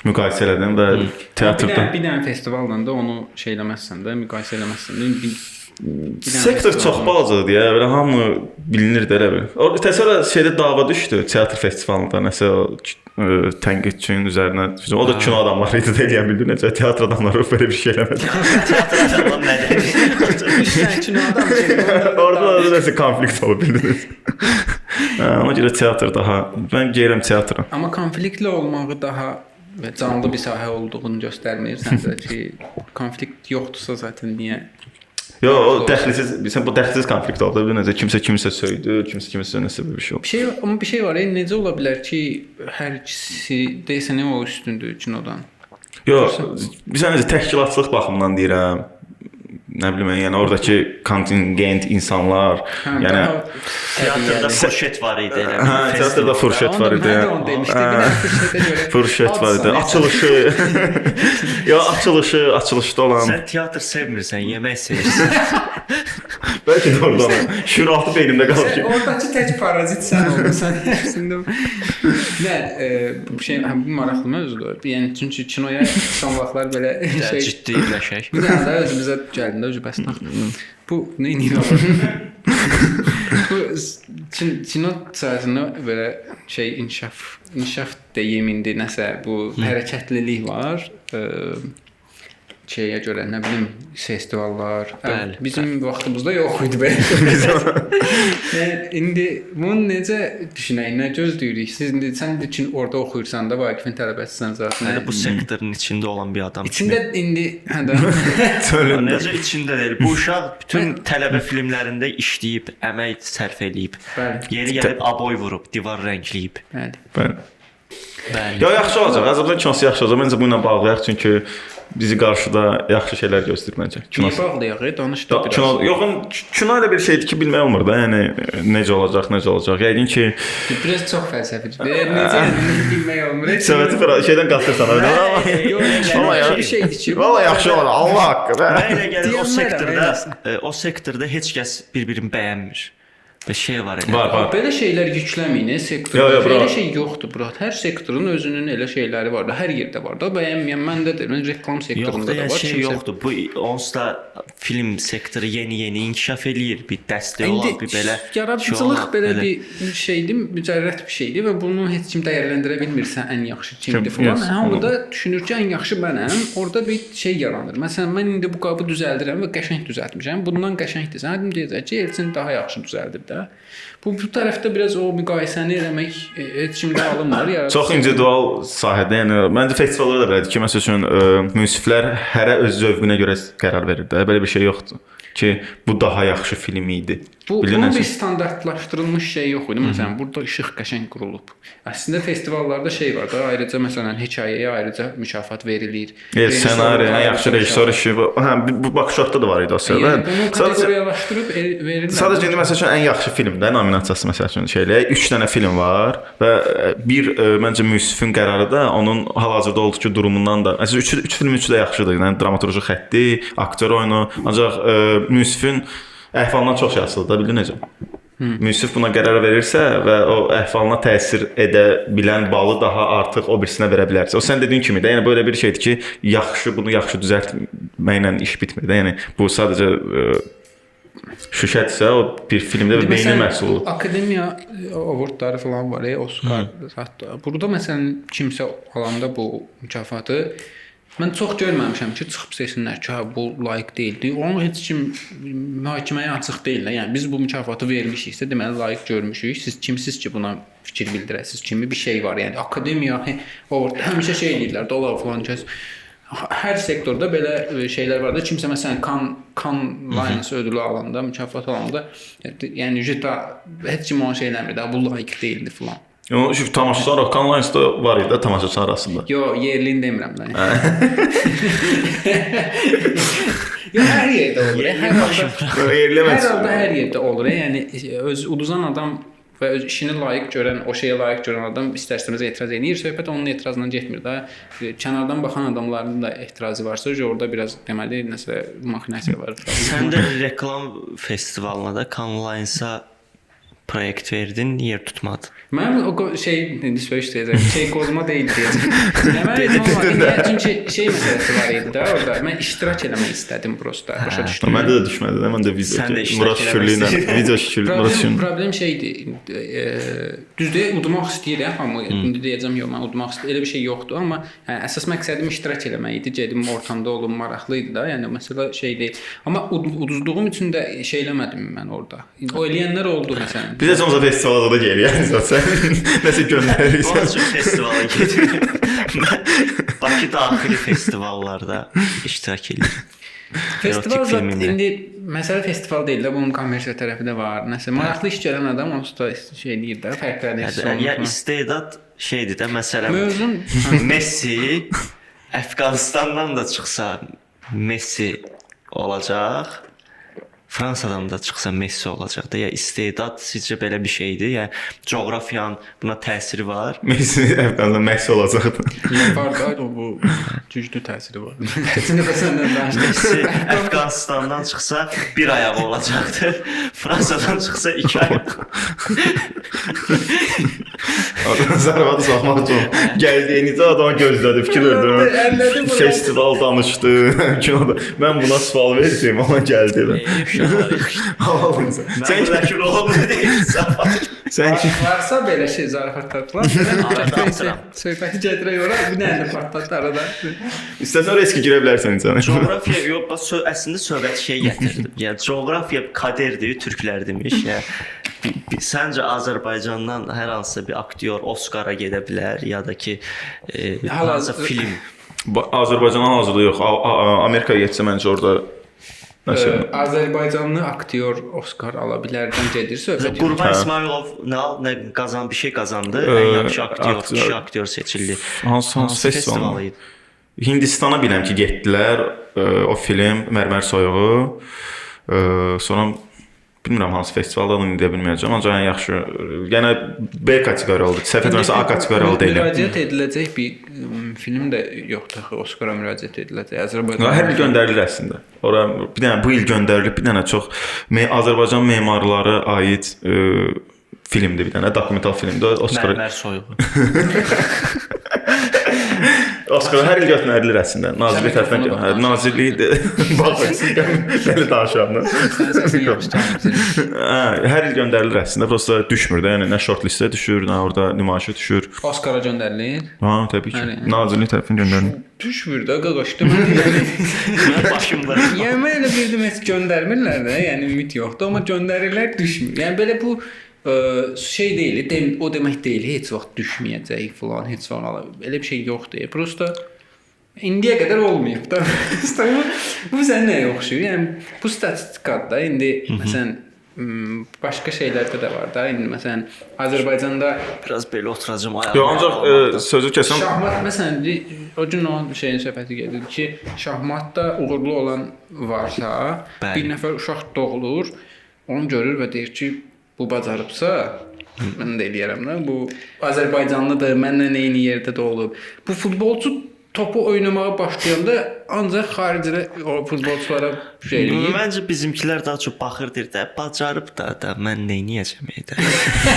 müqayisə elədim və Bir teatrda dənə, bir dənə festivaldan da onu şey eləməzsən də, müqayisə eləməzsən də. Bir, bir sektor çox balacadır deyə belə hamı bilinir də elə bil. O təsəvvür şeydə dava düşdü teatr festivalında nəsə o ə, tənqidçinin üzərinə. O da kino adamları idi də eləyən bildi necə teatr adamları [laughs] belə bir şey eləmədi. Nədən? Üç dənə kino adam ki, [laughs] Orada da nəsə konflikt olub bildiniz. [laughs] Hə, ona görə teatr daha mən gəlirəm teatra. Amma konfliktli olmağı daha və canlı bir sahə olduğunu göstərmir səncə ki, konflikt yoxdursa zaten niyə? Yo, o dəxlisiz, sən bu dəxlisiz konflikt oldu. Bir necə kimsə kimsə söydü, kimsə kimsə nəsə bir şey. Bir şey amma bir şey var, e, necə ola bilər ki, hər ikisi desən o üstündür kinodan. Yo, bizə necə təşkilatçılıq baxımından deyirəm. Nə bilim, mən, yəni oradakı kontingent insanlar, Hə, yəni daha Teatrda səviyyəli. furşet var idi elə. hə, teatrda [laughs] furşet var idi. Mən də onu demişdim. Bir Hə, dənə fürsətə görə. Furşet var idi. Adsan, Açılışı. [laughs] Yo, açılışı, açılışda olan. Sən teatr sevmirsən, yemək sevirsən. [laughs] [laughs] Bəlkə də oradan şüuraltı beynimdə qalıb Sən ki. oradakı tək parazit sən olmusan əslində. Nə, e, bu şey həm bu maraqlı mövzudur. Yəni çünki kinoya son vaxtlar belə şey Ciddiləşək. Bir dənə də özümüzə gəldi, özü bəs tax. Bu nə edir? [laughs] Bu kin- kino sahəsində belə şey inkişaf, inkişaf deyim indi nəsə bu hərəkətlilik var. E, şeyə görə nə bilim festivallar. Bəli, Bizim vaxtımızda yox idi belə. [laughs] yəni indi bunu necə düşünək, nə gözləyirik? Siz indi sən də üçün orada oxuyursan da Vaqifin tələbəsisən zaten. Hələ bu sektorun içində olan bir adam İçində kimi. indi hə də. [laughs] Necə içində deyil. Bu uşaq bütün tələbə filmlərində işləyib, əmək sərf eləyib. Bəli. Yeri gəlib aboy vurub, divar rəngləyib. Bəli. Bəli. Bəli. Yo, yaxşı olacaq. Azərbaycan kinosu yaxşı olacaq. Məncə bu ilə bağlayaq çünki bizi qarşıda yaxşı şeylər gözləyir məncə. Niyə Kinosu. bağlayaq? Danış da Da, biraz. kino, yox, kino elə bir şeydir ki, bilmək olmur da. Yəni necə olacaq, necə olacaq. Yəqin ki, Biraz çox fəlsəfidir. Necə bilmək olmur. Səməti bir şeydən qatırsan amma. Yox, Valla [laughs] yəni ya- bir şeydir ki. Valla yaxşı olur. Allah haqqı. Mənə elə gəlir o sektorda e, o sektorda heç kəs bir-birini bəyənmir. Bir şey var elə. Var, var. Belə şeylər yükləməyin Yo, sektorda. yo, bro. Belə şey yoxdur, bro. Hər sektorun özünün elə şeyləri var da, hər yerdə var da. Bəyənməyən məndə də, reklam Yoxdur, sektorunda da yəni var. şey kimsə- yoxdur. Bu onsuz da film sektoru yeni-yeni inkişaf eləyir. Bir dəstək olan, bir belə yaradıcılıq belə elə- bir şeydir, mücərrət bir şeydir və bunu heç kim dəyərləndirə bilmirsə ən yaxşı kimdir Kim- falan. yes. Hamı da düşünür ki, ən yaxşı mənəm. Orada bir şey yaranır. Məsələn, mən indi bu qabı düzəldirəm və qəşəng düzəltmişəm. Bundan qəşəngdir. Sən dedim deyəcək ki, Elçin daha yaxşı düzəldib də. Bu bu tərəfdə biraz o müqayisəni eləmək heç kimdə alınmır. Çox individual sahədə, yəni məncə festivallar da belədir ki, məsəl üçün ə, müsiflər hərə öz zövqünə görə qərar verir də. Belə bir şey yoxdur ki, bu daha yaxşı film idi. Bu bunun bir standartlaşdırılmış şey yox idi. Məsələn, burada işıq qəşəng qurulub. Əslində festivallarda şey var da, ayrıca məsələn hekayəyə ayrıca mükafat verilir. El ssenari, ən yaxşı rejissor işi. Bu, hə, bu- bakışotda da var idi o Yəni bunu Sadəcə kateqoriyalaşdırıb verirlər. Sadəcə indi məsəl üçün ən yaxşı filmdə nominasiyası məsəl üçün şeylə 3 dənə film var və ə, bir ə, məncə müsifin qərarı da onun hal-hazırda olduğu durumundan da. Məsələn 3 3 film üçü də yaxşıdır. Yəni dramaturji xətti, aktyor oyunu, ancaq ə, müsifin əhvalından çox yaxşıdır da, bildin necə? Müsif buna qərar verirsə və o əhvalına təsir edə bilən balı daha artıq o birisinə verə bilərsə. O sən dediyin kimi də, yəni belə bir şeydir ki, yaxşı bunu yaxşı düzəltməklə iş bitmir də. Yəni bu sadəcə ə, şüşətsə o bir filmdə və beynin məhsulu. bu Akademiya e, awardları falan var, e, Oscar hətta. Burada məsələn kimsə alanda bu mükafatı mən çox görməmişəm ki, çıxıb seçsinlər ki, hə, bu layiq deyildi. Onu heç kim mühakiməyə açıq deyil. Yəni biz bu mükafatı vermişiksə, deməli layiq görmüşük. Siz kimsiz ki, buna fikir bildirəsiz? Kimi bir şey var. Yəni akademiya hə, award həmişə şey deyirlər, dolar falan kəs hər sektorda belə e, şeylər var da. Kimsə məsələn Cannes Cannes Lions ödülü alanda, mükafat alanda, yəni jüta heç kim onu şey eləmir də, bu layiq deyildi falan. Şu tamaşaçılar o Cannes-da var idi tamaşaçı arasında. Yo, yerlini demirəm də. Yo, hər yerdə olur. e, Hər halda Yerləməz. hər halda hər yerdə olur. e, Yəni öz uduzan adam və öz işini layiq görən, o şeyə layiq görən adam istər-istəməz etiraz edir. Söhbət onun etirazından getmir də. E, Kənardan baxan adamların da etirazı varsa, orada biraz deməli nəsə maxinasiya var. Sən də reklam festivalına da Cannes Lions-a proyekt verdin, yer tutmadı. Mən o şey indi söyüş deyəcəm. Şey qozma deyil deyəcəm. [laughs] Mən. Niyə? Çünki şey məsələsi var idi də orada. Mən iştirak eləmək istədim prosta. Başa düşdün? Məndə də düşmədi də. Mən də video də Murat Şükürlü ilə video Şükürlü Problem, Şükürlü. problem şeydir. E, düzdür, udmaq istəyirəm, amma indi deyəcəm yox, mən udmaq istəyirəm. Elə bir şey yoxdur, amma hə, əsas məqsədim iştirak eləmək idi. Gedim ortamda olum, maraqlı idi da. Yəni məsələ şey deyil. Amma ud uduzduğum üçün də şey eləmədim mən orada. O eləyənlər oldu məsələn. Biz də sonra festivala da gələyik zaten. Nəsə Onun göndərirsən. üçün festivala gedirəm. Mən Bakı daxili festivallarda iştirak edirəm. Festival [laughs] filmində. indi məsələ festival deyil də, bunun kommersiya tərəfi də var. Nəsə maraqlı iş görən adam onsuz da şey eləyir də, fərqləri hiss Yəni, ya olunur. istedad şeydir də məsələn Mövzun Messi Əfqanistandan da çıxsa Messi olacaq. Fransadan da çıxsa Messi olacaq da. Ya istedad sizcə belə bir şeydir? Ya coğrafiyanın buna təsiri var. Messi [laughs] Əfqandan Messi olacaqdı. var da o bu güclü təsiri var. Keçən dəfə səndən danışdıq. Messi Əfqanistandan çıxsa bir ayağı olacaqdı. Fransadan çıxsa iki ayağı. [laughs] [laughs] Adam zarafatı saxmaq üçün gəldiyinizdə adama gözlədi, fikir verdi. Bu. Festival danışdı. [laughs] Kinoda. Mən buna sual verdim, amma gəldi. Sən. Sən Sən buradakı rolum nə deyirsən? sən ki Varsa belə şey zarafatlar. [laughs] Söhbəti gətirək ora, bir dənə də partlat arada. istəsən risk girə bilərsən insan. Coğrafiya yox, əslində söhbət şey gətirdim. Yəni coğrafiya kaderdir, türklər demiş. Yəni səncə Azərbaycandan hər hansısa bir aktyor Oskara gedə bilər ya da ki e, hansısa film Ba- Azərbaycana hazırda yox. Amerikaya getsə məncə orada nəsə Azərbaycanlı aktyor Oskar ala bilərdən gedir söhbət. Qurban Hə. İsmailov nə nə qazan bir şey qazandı. Ən yaxşı aktyor, aktyor. kişi aktyor seçildi. hansı hansı festival? idi? Hindistana biləm ki, getdilər ə, o film Mərmər soyuğu. Ə, sonra bilmirəm hansı festivalda adını deyə bilməyəcəm, ancaq ən yaxşı yenə B kateqoriyalı oldu. Səhv etmirəmsə A kateqoriyalı deyiləm. Müraciət ediləcək bir film də yoxdur axı Oskara müraciət ediləcək. Azərbaycan hər il göndərilir əslində. Ora bir dənə bu il göndərilib bir dənə çox me Azərbaycan memarları aid e, filmdir bir dənə dokumental filmdir. Oskar Mərmər soyuğu. [laughs] Oskar hər il göndərilir əslində. Nazirlik tərəfindən hə, nazirlik bax belə danışıram. da. Hə, hər il göndərilir əslində. Prosta düşmür də, yəni nə short listə düşür, nə orada nümayişə düşür. Oskara göndərilir. Ha, təbii ki. Nazirlik tərəfindən göndərilir. Düşmür də qaqaşdı. Mənim başımda. yəni mən elə bildim heç göndərmirlər də, yəni ümid yoxdur, amma göndərirlər düşmür. Yəni belə bu şey deyil, dem o demək deyil, heç vaxt düşməyəcək falan, heç vaxt ala- elə bir şey yoxdur. Prosta indiyə qədər olmayıb da. [laughs] bu, bu sən nəyə oxşuyur? Yəni bu statistikadır da. İndi məsələn başqa şeylərdə də var da. İndi məsələn Azərbaycanda Biraz belə oturacağım ayağım. Yox, ancaq e, sözü kəsəm Şahmat məsələn o gün o şeyin söhbəti gedir ki, şahmatda uğurlu olan varsa, Bəli. bir nəfər uşaq doğulur, onu görür və deyir ki, bu bacarıbsa, mən də eləyərəm də. Bu Azərbaycanlıdır, məndən eyni yerdə doğulub. Bu futbolçu topu oynamağa başlayanda ancaq xaricdə futbolçulara şey eləyir. Məncə bizimkilər daha çox baxır deyir də, bacarıb da, da mən nə edəcəm edə.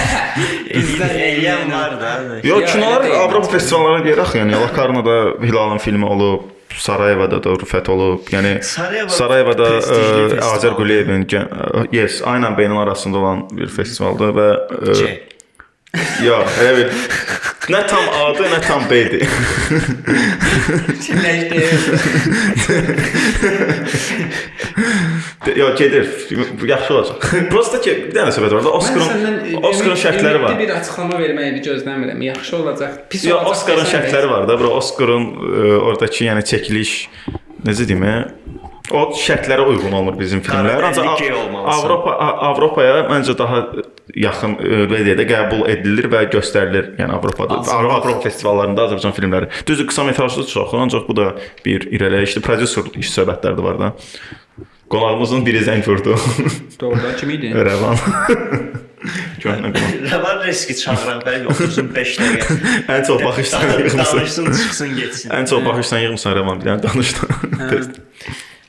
[laughs] Bizlər eləyən var da. Yox, kinolar. Avropa festivallarına deyir axı, yəni Lakarnada Hilalın filmi olub, Sarayevada da Rüfət olub. Yəni Sarayeva Sarayevada ə, festivaldır. Azər Quliyevin ə, yes, aynən beynəl arasında olan bir festivaldır və ə, C. yox, elə bir nə tam adı, nə tam B-dir. [laughs] Yox, gedir. Yaxşı olacaq. Prosta ki, bir dənə söhbət var da, Oscarın Oscarın şərtləri var. Bir açıqlama verməyi gözləmirəm. Yaxşı olacaq. Pis olacaq. Oscarın desən də- şərtləri var da. Bura Oscarın ə, oradakı yəni çəkiliş necə deyim? O şərtlərə uyğun olmur bizim filmlər. Ancaq. Avropa Avropaya məncə daha yaxın ə, belə deyək də qəbul edilir və göstərilir. Yəni Avropada, Avropa festivallarında Azərbaycan filmləri. Düzdür, qısa metrajlı çox, ancaq bu da bir irəliləyişdir. Prodüser iş söhbətləri də var da. Qonağımızın biri zəng vurdu. Doğrudan kim idi? Rəvan. Köhnə qonaq. Rəvan riski çağıran bəli otursun 5 dəqiqə. Ən çox baxışdan yığmısan. Danışsın, çıxsın, getsin. Ən çox baxışdan yığmısan Rəvan bir dənə danışdı.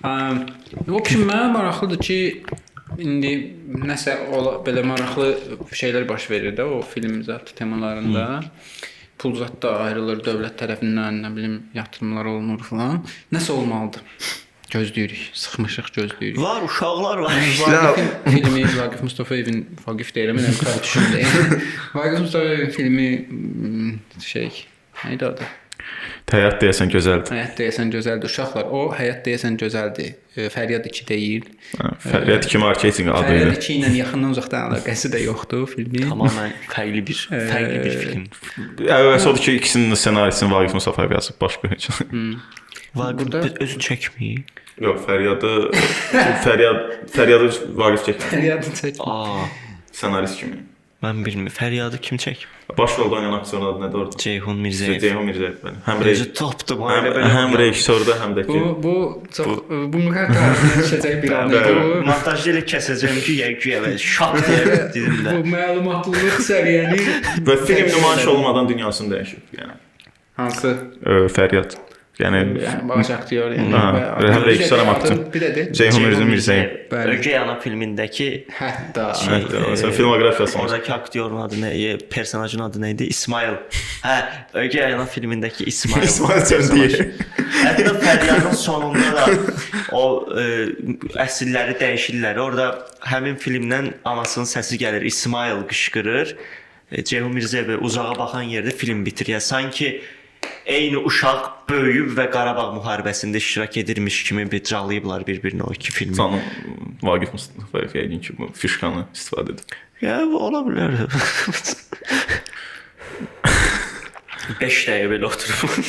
Am, O kimi mənə maraqlıdır ki, indi nəsə ola, belə maraqlı şeylər baş verir də o film zat temalarında. Pul zat da ayrılır dövlət tərəfindən, nə bilim, yatırımlar olunur falan. Nəsə olmalıdır. Gözləyirik, sıxmışıq gözləyirik. Var, uşaqlar var. Vaqifin filmi Vaqif Mustafayevin Vaqif deyirəm, mən qarışım. [laughs] Vaqif Mustafayevin filmi mm, şey, nə idi adı? Həyat deyəsən gözəldir. Həyat deyəsən gözəldir uşaqlar. O həyat deyəsən gözəldir. E, Fəryad 2 deyil. Hə, Fəryad kimi marketinq adı Fəryad ilə. 2 ilə yaxından uzaqdan əlaqəsi də yoxdur filmin. Tamamilə fərqli bir, fərqli bir film. Əvvəl odur ki, ikisinin ssenarisini Vaqif Musafayev yazıb, başqa heç. Vaqif Burada- özü çəkmir. Yox, Fəryadı Fəryad Fəryadı Vaqif çəkir. Fəryadın çək. Aa, Ssenarist kimi. mən bilmirəm. Fəryadı kim çək? Baş rolda oynayan aktyorun adı nədir orada? Ceyhun Mirzəyev. Ceyhun Mirzəyev. bəli. Həm rejissor, topdu bu həm, həm rejissorda, həm də ki. Bu bu çox bu müqəddəs düşəcək bir an idi bu. Montajda elə kəsəcəm ki, yəqin və şok deyə dilimdə. Bu məlumatlılıq səviyyəni Və film nümayiş olmadan dünyasını dəyişib, yəni. hansı Fəryad. Yəni baş aktyor yəni həm rejissor, də Ceyhun Mirzə Mirzəyev. Bəli. Ögey ana filmindəki hətta Şey, Məsələn, filmoqrafiyası. oradakı aktyorun adı nə, e, personajın adı nə idi? İsmail. Hə, Ögey ana filmindəki İsmail. [laughs] İsmail Çəndiyev. Hətta Fəryadın sonunda da o e, əsilləri dəyişirlər. Orada həmin filmdən anasının səsi gəlir. İsmail qışqırır. E, Ceyhun Mirzəyev uzağa baxan yerdə film bitir. Yəni sanki eyni uşaq böyüyüb və Qarabağ müharibəsində iştirak edirmiş kimi bir calayıblar bir-birinə o iki filmi. Canım Vaqif Mustafayev yəqin ki, bu fişkanı istifadə edir. Ya ola bilər. 5 dəqiqə belə oturub.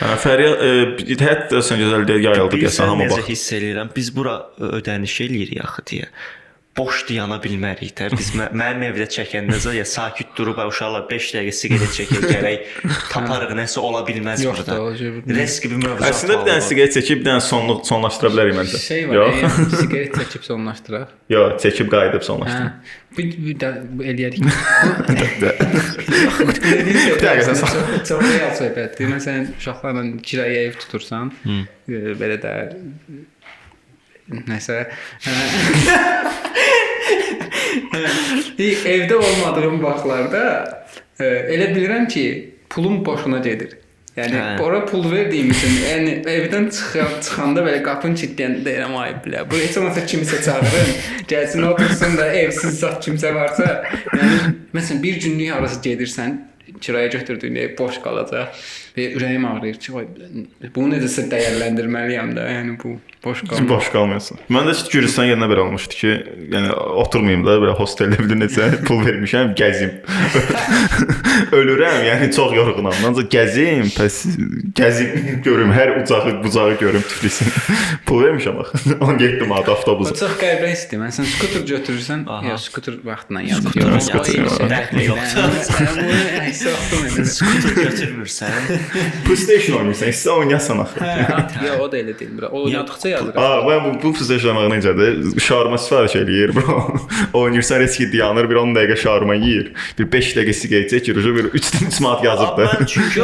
Hə, Fəryad e, həyat deyəsən gözəl deyil, yayıldı Bilirsən hamı necə bax. hiss eləyirəm. Biz bura ödəniş eləyirik axı deyə. Boş dayana bilmərik də. Biz mə- mənim evdə çəkəndə ya sakit durub "Ay, uşaqlar 5 dəqiqə siqaret çəkək gərək taparıq nəsə ola bilməz Yox da, burada. cür bir- mövzu. Əslində bir dənə siqaret çəkib bir dənə sonluq sonlaşdıra bilərik məncə. şey var. Yox. yəni, siqaret çəkib sonlaşdıraq. Yox, çəkib qayıdıb Hə. sonlaşdıraq. Bir, bir də bu eləyərik. Bir dəqiqə sən Çox real söhbətdir. Məsələn, uşaqlarla kirayə ev tutursan, e, belə də nəsə evdə olmadığım vaxtlarda e, elə bilirəm ki, pulum boşuna gedir. Yəni Hə. ora pul verdiyim üçün, yəni evdən çıxan, çıxanda belə qapını kilitləyəndə deyirəm ay bilə. Bu heç olmasa kimisə çağırın. Gəlsin otursun da evsiz zat kimsə varsa, yəni məsələn bir günlük arası gedirsən, kiraya götürdüyün ev boş qalacaq və ürəyim ağrıyır ki, vay bunu necəsə dəyərləndirməliyəm də. Yəni bu boş qalmır. boş qalmıyorsun. Mən də Gürcüstan yerinə belə olmuşdu ki, yəni oturmayım da belə hosteldə bir necə pul vermişəm, gəzim. Ölürəm, yəni çox yorğunam. Ancaq gəzim, pəs gəzim, görüm hər ucağı, bucağı görüm Tiflisin. pul vermişəm axı. 17 manat Bu avtobus. çox qəribə hissdir. Məsələn, skuter götürürsən, ya skuter vaxtla yazır. Skuter. Bu yoxdur. Skuter götürmürsən. [laughs] PlayStation oynayırsan, istə oynayasan axı. Hə, ya o da elə deyil. bura. O oynadıqca yazır. Aa, mən bu, bu PlayStation oynamaq necədir? Şarma sifariş eləyir, bro. Oynayırsan heç ki dayanır, bir 10 dəqiqə şarma yeyir. Bir 5 dəqiqə siqaret çəkir, bir 3 3 manat yazıb da. Mən çünki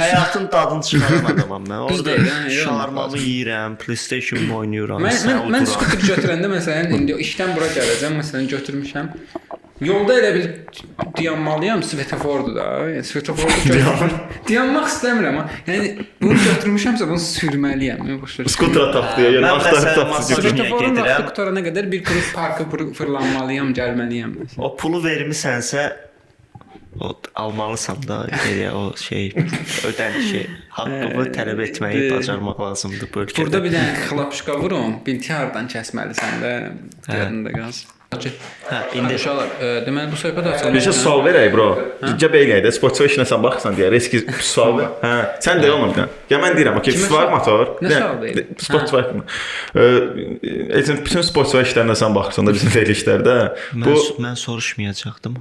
həyatın dadını çıxaran adamam mən. Yox, şarmamı yeyirəm, PlayStation oynayıram. Mən mən, skuter götürəndə məsələn indi işdən bura gələcəm, məsələn götürmüşəm. Yolda elə bil dayanmalıyam svetofordur da. Yəni svetoforda götürmüşəm. Dayanmaq istəmirəm amma yəni bunu götürmüşəmsə bunu sürməliyəm. Mən başa düşürəm. Skutra taxtıya, yəni Mən maçlar məsələn, taxtıya masaj- götürür. Svetoforun gedirəm. vaxtı qutarana qədər bir qrup parka fır- fırlanmalıyam, gəlməliyəm. O pulu vermisənsə o almalısan da geriyə o şey ödən şey haqqımı tələb etməyi bacarmaq lazımdır bu ölkədə. Burada bir dənə xlapşka vurum, biltihardan kəsməlisən də. Yadında qalsın. Hə indi Uşaqlar, deməli bu söhbət açılmış. Necə sual verək bro? Bizə belə də Spotify işinə sən baxırsan deyə riski sual ver. Hə, sən də bir dənə. Ya mən deyirəm, okey, var motor. Nə Bir dənə, sual verir? Spotify haqqında. Eee, e, bütün Spotify işlərinə sən baxırsan da bizim mən, bu mən soruşmayacaqdım.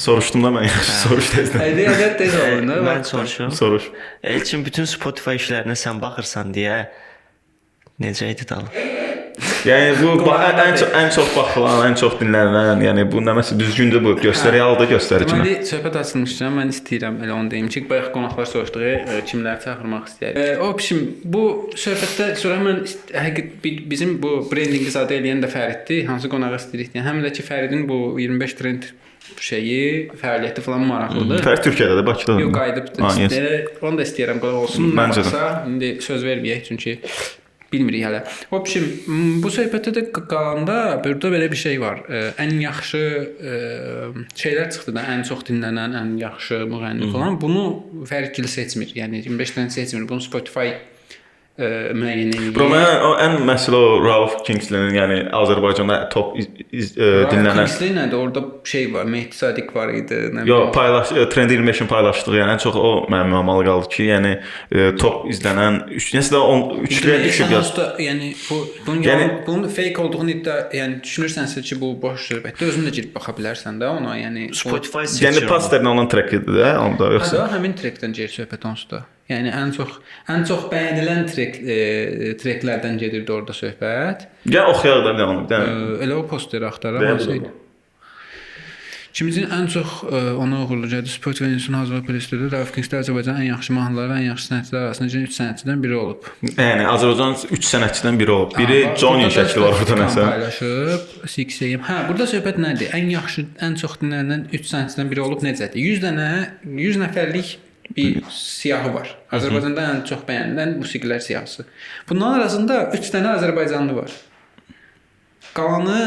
soruşdum da mən yaxşı soruş tezdən. Hədə tez olun da. Mən soruşuram. Soruş. Elçin bütün Spotify işlərinə sən baxırsan deyə necə idi dalı? [laughs] Yəni bu ən, ən çox ən çox baxılan, ən çox dinlənilən, yəni bu nəməsə düzgündür bu. Göstərici halda göstərici. Deməli söhbət açılmışdı. Mən istəyirəm elə onu deyim ki, bayaq qonaqlar soruşduğu e, kimləri çağırmaq istəyir. E, o biçim bu söhbətdə sonra mən həqiqət bi- bizim bu brendinqi zadə eləyən də Fəriddir. Hansı qonağı istəyirik deyən. Həm də ki Fəridin bu 25 trend şeyi, fəaliyyəti falan maraqlıdır. Fərq Türkiyədə də Bakıda. Yox, qayıdıbdı. Onu da istəyirəm qonaq olsun. Məncə də. İndi söz verməyək çünki bilmirik hələ. O biçim m, bu söhbətdə də qalanda burada belə bir şey var. Ə, ən yaxşı ə, şeylər çıxdı da, ən çox dinlənən, ən yaxşı müğənni falan. Bunu Fərqli seçmir. Yəni 25 dənə seçmir. Bunu Spotify müəyyən edir. Bro, mən o ən məsələ o Ralph Kingsley'nin, yəni Azərbaycanda top iz, iz, ə, dinlənən Dinlənən nədir? Orada şey var, Mehdi Sadiq var idi, nə Yo, bilim. paylaş e, Trend 25-in paylaşdığı, yəni ən çox o mənim mənalı qaldı ki, yəni e, top izlənən 3 nəsə də 3-lüyə düşüb yaz. Yəni bu bunun Yəni- yəni, bunun fake olduğunu iddia, yəni düşünürsənsə ki, bu boş söhbətdir, özün də girib baxa bilərsən də ona, yəni Spotify Yəni seçir. pasterlə olan track idi də, onda yoxsa. Hə, həmin trekdən gedir söhbət onsuz da. Yəni ən çox ən çox bəyənilən trek e, treklərdən gedirdi orada söhbət. Ya oxuyaq da dənə. Bir E, elə o posteri hansı idi. Kimizin ən çox e, ona uğurlu gəldi Spotify News-un hazırlıq playlistində Rauf Kingsdə Azərbaycanın ən yaxşı mahnıları və ən yaxşı sənətçilər arasında 3 sənətçidən biri olub. Yəni Azərbaycanın 3 sənətçidən biri olub. Biri Johnny şəkli var orada nəsə. Paylaşıb 6am. Hə, burada söhbət nədir? Ən yaxşı, ən çox dinlənilən 3 sənətçidən biri olub necədir? 100 dənə 100 nəfərlik bir siyahı var. Azərbaycanda ən çox bəyənilən musiqilər siyahısı. Bunların arasında 3 dənə Azərbaycanlı var. Qalanı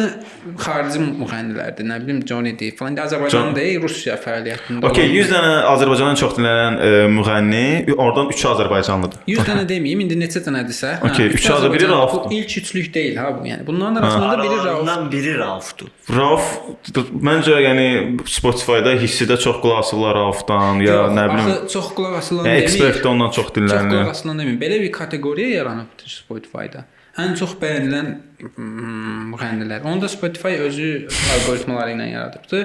xarici müğənnilərdir. Nə bilim Johnny-dir falan. Azərbaycan deyil, Rusiya fəaliyyətində. Okay, olan- 100 dənə Azərbaycandan çox dinlənən e, müğənni, oradan 3 Azərbaycanlıdır. 100 dənə deməyim, indi neçə dənədirsə. Üç üç adı biri. Raufdur. Bu ilk üçlük deyil ha bu. Yəni bunların arasında biri Rauf. Aralarından biri Raufdur. Rauf məncə yəni Spotify-da hissidə çox qulaq asırlar Raufdan ya Yox, nə bilim. Axı çox qulaq asılan Yəni demir. ekspert ondan çox Çox qulaq dinlənir. asılan demir. Belə bir kateqoriya yaranıbdır Spotify-da. Ən çox bəyənilən mm, müğənnilər. Onu da Spotify özü alqoritmaları ilə yaradıbdı.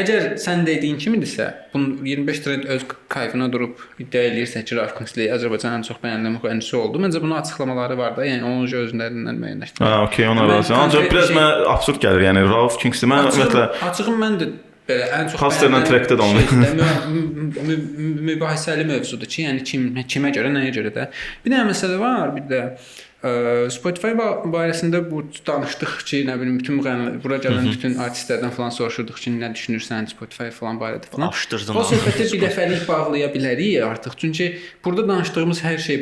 Əgər sən dediyin kimidirsə, bunu 25 trend öz kayfına durub iddia eləyirsə ki, Rauf Kingsley Azərbaycanın ən çox bəyənilən müğənnisi oldu. Məncə bunun açıqlamaları var da, yəni onun özlərindən müəyyənləşdirir. Ha, okey, ona razıyam. Ancaq biraz şey- mənə absurd gəlir. Yəni Rauf Kingsley mən ümumiyyətlə Açığım, mən də belə ən çox Pasterlə trackdə də onu- mübahisəli mövzudur ki, yəni kim kimə görə, nəyə görə də. Bir dənə məsələ var, bir də Spotify ba- barəsində bu danışdıq ki, nə bilim bütün bura gələn bütün artistlərdən falan soruşurduq ki, nə düşünürsən Spotify falan barədə falan. Açdırdın O söhbəti bir dəfəlik bağlaya bilərik artıq. Çünki burada danışdığımız hər şey,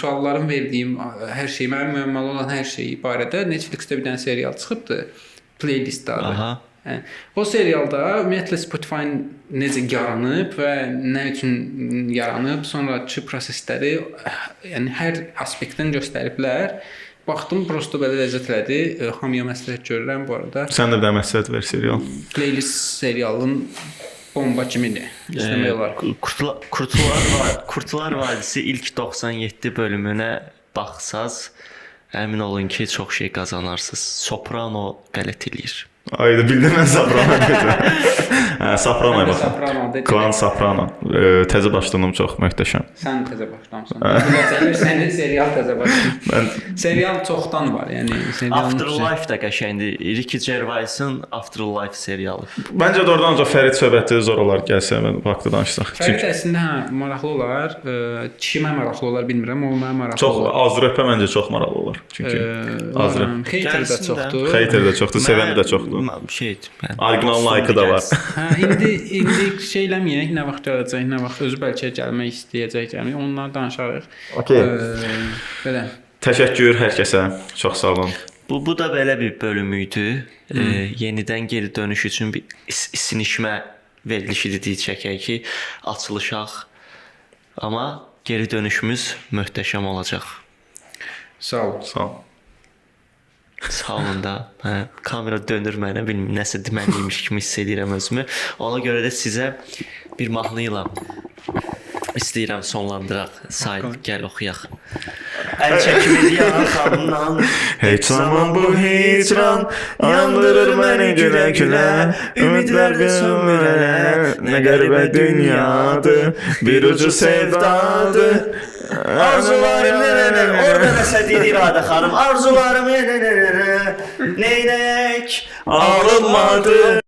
sualların verdiyim hər şey, mənim müəmmalı olan hər şey barədə Netflix-də bir dənə serial çıxıbdı. Playlist adı. Aha. Hə. O serialda ümumiyyətlə Spotify necə yaranıb və nə üçün yaranıb, sonrakı prosesləri yəni hər aspektdən göstəriblər. Baxdım, prosta belə ləzzət elədi. Hamıya məsləhət görürəm bu arada. sən də bir məsləhət ver serial. Playlist serialın bomba kimidir. İzləmək olar. Ee, Kurtlar, Kurtlar Vadisi ilk 97 bölümünə baxsaz, əmin olun ki, çox şey qazanarsınız. Soprano qələt eləyir. Ayda bildim mən Soprano dedim. Hə, Soprano baxın. Soprano dedim. Klan Soprano. Təzə başladım çox möhtəşəm. Sən təzə başlamısan. Sənin serial təzə başlamısan. Mən Serial çoxdan var, yəni serialın Afterlife də qəşəngdir. Ricky Gervais'in Afterlife serialı. Məncə də oradan ancaq Fərid söhbəti zor olar gəlsə mən vaxtı danışsaq. Fərid Çünki əslində hə, maraqlı olar. Kimə maraqlı olar bilmirəm, amma mənə maraqlı çox olar. az rəpə məncə çox maraqlı olar. Çünki az rəp. Hater də çoxdur. Hater də çoxdur, sevəni də çoxdur. Şey, Orijinal dostum like-ı da var. Hə, [laughs] indi indi şey eləməyək, nə vaxt gələcək, nə vaxt özü bəlkə gəlmək istəyəcək, yəni ondan danışarıq. Okay. Ə, belə. Təşəkkür hər kəsə. Çox sağ olun. Bu bu da belə bir bölüm idi. Ee, yenidən geri dönüş üçün bir is- isinişmə verilişi dedik çəkək ki, açılışaq. Amma geri dönüşümüz möhtəşəm olacaq. Sağ ol. Sağ ol. Sağ olun da. Hə, kamera dönür mənə, bilmirəm nəsə deməliymiş kimi hiss edirəm özümü. Ona görə də sizə bir mahnı ilə istəyirəm sonlandıraq. Say, gəl oxuyaq. Əl çəkmir yaxamdan. Heç zaman bu hicran yandırır məni gülə-gülə Ümidlər bir sömürələr Nə qəribə dünyadır Bir ucu sevdadır Arzularım Orada da sedil irade hanım. Arzularım neylek alınmadı.